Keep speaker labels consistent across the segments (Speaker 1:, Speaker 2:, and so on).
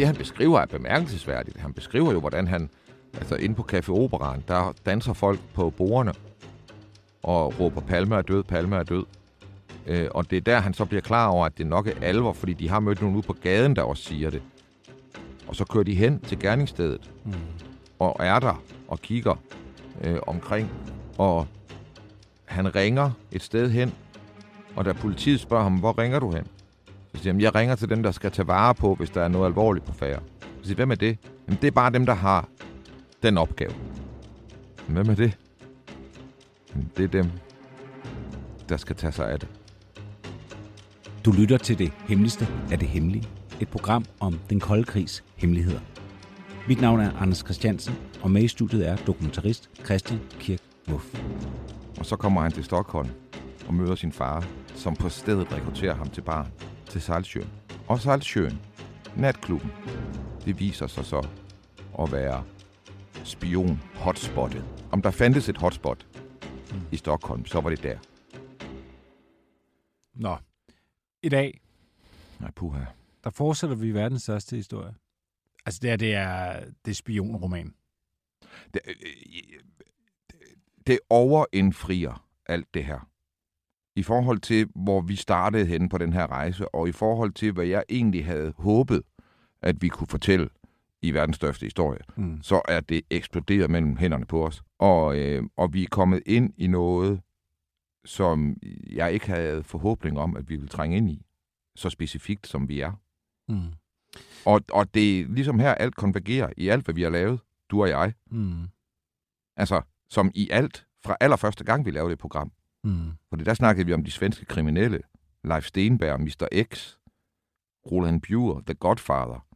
Speaker 1: Det, han beskriver, er bemærkelsesværdigt. Han beskriver jo, hvordan han, altså inde på Café Operan, der danser folk på bordene og råber, Palme er død, Palme er død. Øh, og det er der, han så bliver klar over, at det nok er alvor, fordi de har mødt nogen ude på gaden, der også siger det. Og så kører de hen til gerningsstedet, mm. og er der og kigger øh, omkring, og han ringer et sted hen, og da politiet spørger ham, hvor ringer du hen? Så siger han, jeg ringer til dem, der skal tage vare på, hvis der er noget alvorligt på færre. Så siger hvem er det? Jamen, det er bare dem, der har den opgave. Hvem er det? Jamen, det er dem, der skal tage sig af det.
Speaker 2: Du lytter til det hemmeligste af det hemmelige. Et program om den kolde krigs hemmeligheder. Mit navn er Anders Christiansen, og med i studiet er dokumentarist Christian Kirk Muff.
Speaker 1: Og så kommer han til Stockholm og møder sin far, som på stedet rekrutterer ham til barn til Saltsjøen. Og Saltsjøen, natklubben, det viser sig så at være spion-hotspottet. Om der fandtes et hotspot mm. i Stockholm, så var det der.
Speaker 3: Nå, i dag,
Speaker 1: Nej, puha.
Speaker 3: der fortsætter vi verdens største historie. Altså det, her, det er det er spionroman.
Speaker 1: Det, øh, øh, det overindfrier alt det her. I forhold til, hvor vi startede henne på den her rejse, og i forhold til, hvad jeg egentlig havde håbet, at vi kunne fortælle i verdens største historie,
Speaker 3: Mm.
Speaker 1: så er det eksploderet mellem hænderne på os. Og, øh, og vi er kommet ind i noget, som jeg ikke havde forhåbning om, at vi ville trænge ind i. Så specifikt, som vi er.
Speaker 3: Mm.
Speaker 1: Og, og det er ligesom her, alt konvergerer i alt, hvad vi har lavet, du og jeg.
Speaker 3: Mm.
Speaker 1: Altså, som i alt, fra allerførste gang, vi lavede det program.
Speaker 3: Mm.
Speaker 1: Fordi der snakkede vi om de svenske kriminelle. Leif Stenberg, Mr. X, Roland Bure, The Godfather.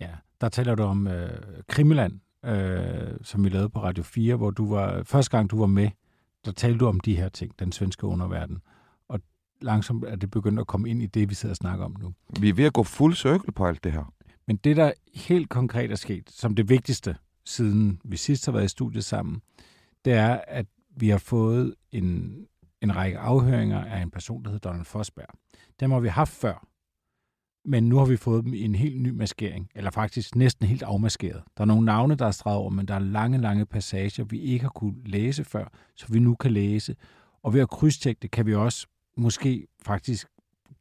Speaker 3: Ja, der taler du om øh, Krimiland, øh, som vi lavede på Radio 4, hvor du var, første gang du var med, der talte du om de her ting, den svenske underverden. Og langsomt er det begyndt at komme ind i det, vi sidder og snakker om nu.
Speaker 1: Vi er ved at gå fuld cirkel på alt det her.
Speaker 3: Men det, der helt konkret er sket, som det vigtigste, siden vi sidst har været i studiet sammen, det er, at vi har fået en, en række afhøringer af en person, der hedder Donald Fosberg. Dem har vi haft før, men nu har vi fået dem i en helt ny maskering, eller faktisk næsten helt afmaskeret. Der er nogle navne, der er streget over, men der er lange, lange passager, vi ikke har kunne læse før, så vi nu kan læse. Og ved at krydstjekke det, kan vi også måske faktisk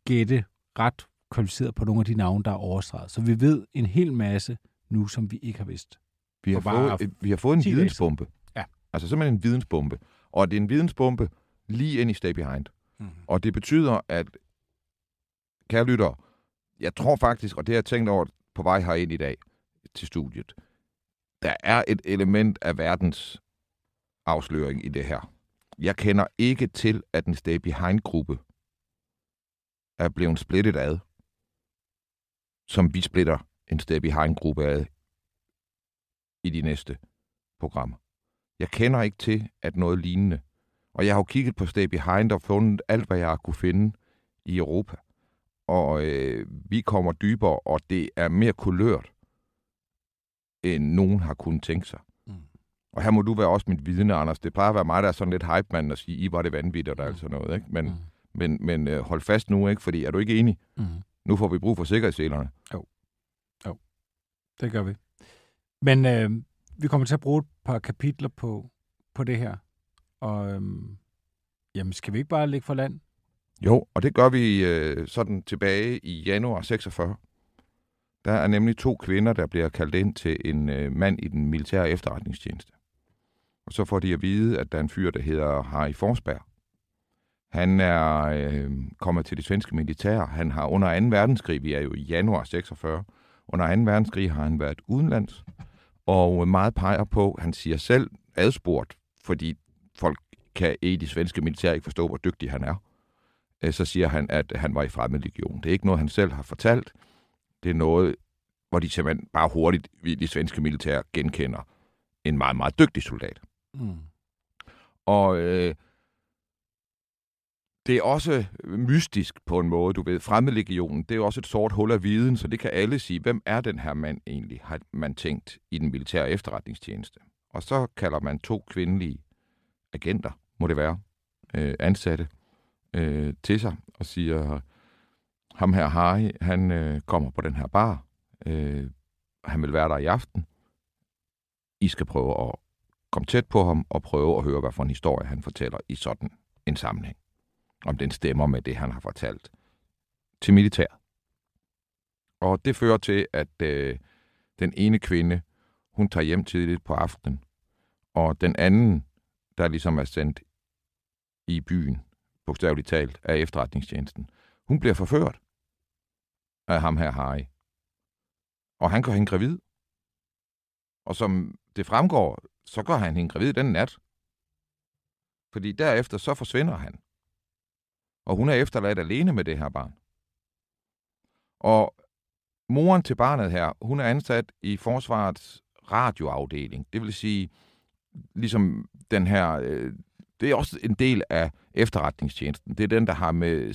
Speaker 3: gætte ret kvalificeret på nogle af de navne, der er overstreget. Så vi ved en hel masse nu, som vi ikke har vidst.
Speaker 1: Vi har, fået, et, vi har fået en
Speaker 3: 10 dage
Speaker 1: vidensbombe.
Speaker 3: Ja.
Speaker 1: Altså simpelthen en vidensbombe. Og det er en vidensbombe lige ind i Stay Behind.
Speaker 3: Mm.
Speaker 1: Og det betyder, at, kære lytter, jeg tror faktisk, og det har jeg tænkt over på vej herind i dag til studiet, der er et element af verdens afsløring i det her. Jeg kender ikke til, at en Stay Behind-gruppe er blevet splittet ad, som vi splitter en Stay Behind-gruppe ad i de næste programmer. Jeg kender ikke til, at noget lignende. Og jeg har jo kigget på Stay Behind og fundet alt, hvad jeg har kunne finde i Europa. Og øh, vi kommer dybere, og det er mere kulørt, end nogen har kunnet tænke sig.
Speaker 3: Mm.
Speaker 1: Og her må du være også mit vidne, Anders. Det plejer at være mig, der er sådan lidt hype-mand og sige, I var det vanvittigt og alt sådan noget. Ikke? Men,
Speaker 3: Mm.
Speaker 1: men, men øh, hold fast nu, ikke? fordi er du ikke enig?
Speaker 3: Mm.
Speaker 1: Nu får vi brug for sikkerhedsselerne.
Speaker 3: Det gør vi. Men øh, vi kommer til at bruge et par kapitler på, på det her. Og øhm, jamen, skal vi ikke bare ligge for land?
Speaker 1: Jo, og det gør vi øh, sådan tilbage i januar 46. Der er nemlig to kvinder, der bliver kaldt ind til en øh, mand i den militære efterretningstjeneste. Og så får de at vide, at der er en fyr, der hedder Harry Forsberg. Han er øh, kommet til det svenske militær. Han har under 2. verdenskrig, vi er jo i januar 46, under 2. verdenskrig har han været udenlands. Og meget peger på, han siger selv adspurgt, fordi folk kan i det svenske militær ikke forstå, hvor dygtig han er øh, så siger han, at han var i fremmedlegion. Det er ikke noget, han selv har fortalt. Det er noget, hvor de simpelthen bare hurtigt i de svenske militær genkender en meget, meget dygtig soldat.
Speaker 3: Mm.
Speaker 1: Og øh, det er også mystisk på en måde, du ved. Fremmedlegionen, det er også et sort hul af viden, så det kan alle sige, hvem er den her mand egentlig, har man tænkt i den militære efterretningstjeneste. Og så kalder man to kvindelige agenter, må det være, øh, ansatte, øh, til sig og siger, ham her Harry, han øh, kommer på den her bar, øh, han vil være der i aften. I skal prøve at komme tæt på ham og prøve at høre, hvad for en historie han fortæller i sådan en sammenhæng. Om den stemmer med det, han har fortalt til militæret. Og det fører til, at øh, den ene kvinde, hun tager hjem tidligt på aftenen, og den anden, der ligesom er sendt i byen, bogstaveligt talt, af efterretningstjenesten, hun bliver forført af ham her Harry. Og han gør hende gravid. Og som det fremgår, så gør han hende gravid den nat. Fordi derefter så forsvinder han. Og hun er efterladt alene med det her barn. Og moren til barnet her, hun er ansat i forsvarets radioafdeling. Det vil sige, ligesom den her, øh, det er også en del af efterretningstjenesten. Det er den, der har med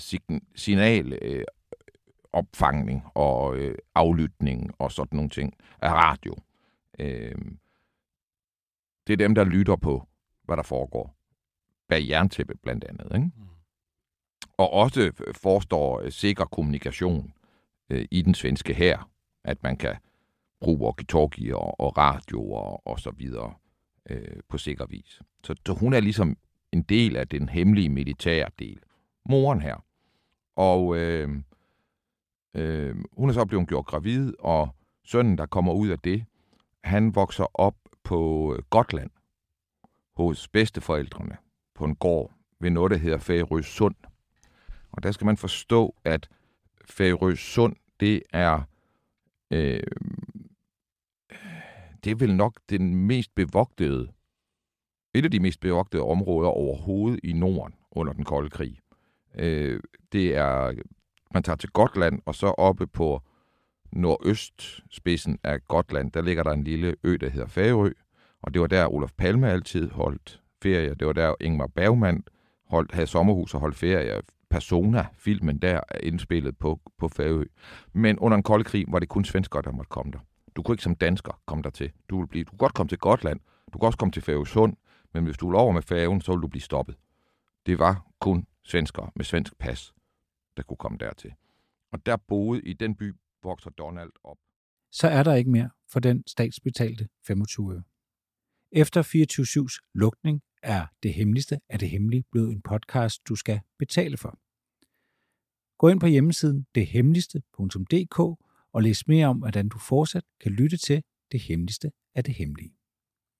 Speaker 1: signal øh, opfangning og øh, aflytning og sådan nogle ting af radio. Øh, det er dem, der lytter på, hvad der foregår bag jerntæppe blandt andet. Ikke? Mm. Og også forestår øh, sikker kommunikation øh, i den svenske her, at man kan bruge walkie-talkie og, og radio og, og så videre øh, på sikker vis. Så, så hun er ligesom en del af den hemmelige militære del. Moren her. Og øh, øh, hun er så blevet gjort gravid, og sønnen, der kommer ud af det, han vokser op på øh, Gotland hos bedsteforældrene på en gård ved noget, der hedder Færø Sund. Og der skal man forstå, at Færø Sund, det er øh, det er vel nok den mest bevogtede, et af de mest bevogtede områder overhovedet i Norden under den kolde krig. Øh, det er, man tager til Gotland, og så oppe på nordøstspidsen af Gotland, der ligger der en lille ø, der hedder Færø, og det var der Olof Palme altid holdt ferie. Det var der Ingmar Bergman holdt, havde sommerhus og holdt ferie. Persona, filmen der, er indspillet på, på Færø. Men under en kold krig var det kun svensker, der måtte komme der. Du kunne ikke som dansker komme der til. Du, vil blive, du kunne godt komme til Gotland, du kunne også komme til Færøsund, men hvis du ville over med færgen, så ville du blive stoppet. Det var kun svensker med svensk pas, der kunne komme dertil. Og der boede i den by, vokser Donald op.
Speaker 2: Så er der ikke mere for den statsbetalte 25 øre. Efter 24-7's lukning er Det Hemmeligste af det Hemmelige blevet en podcast, du skal betale for. Gå ind på hjemmesiden dethemmeligste.dk og læs mere om, hvordan du fortsat kan lytte til Det Hemmeligste af det Hemmelige.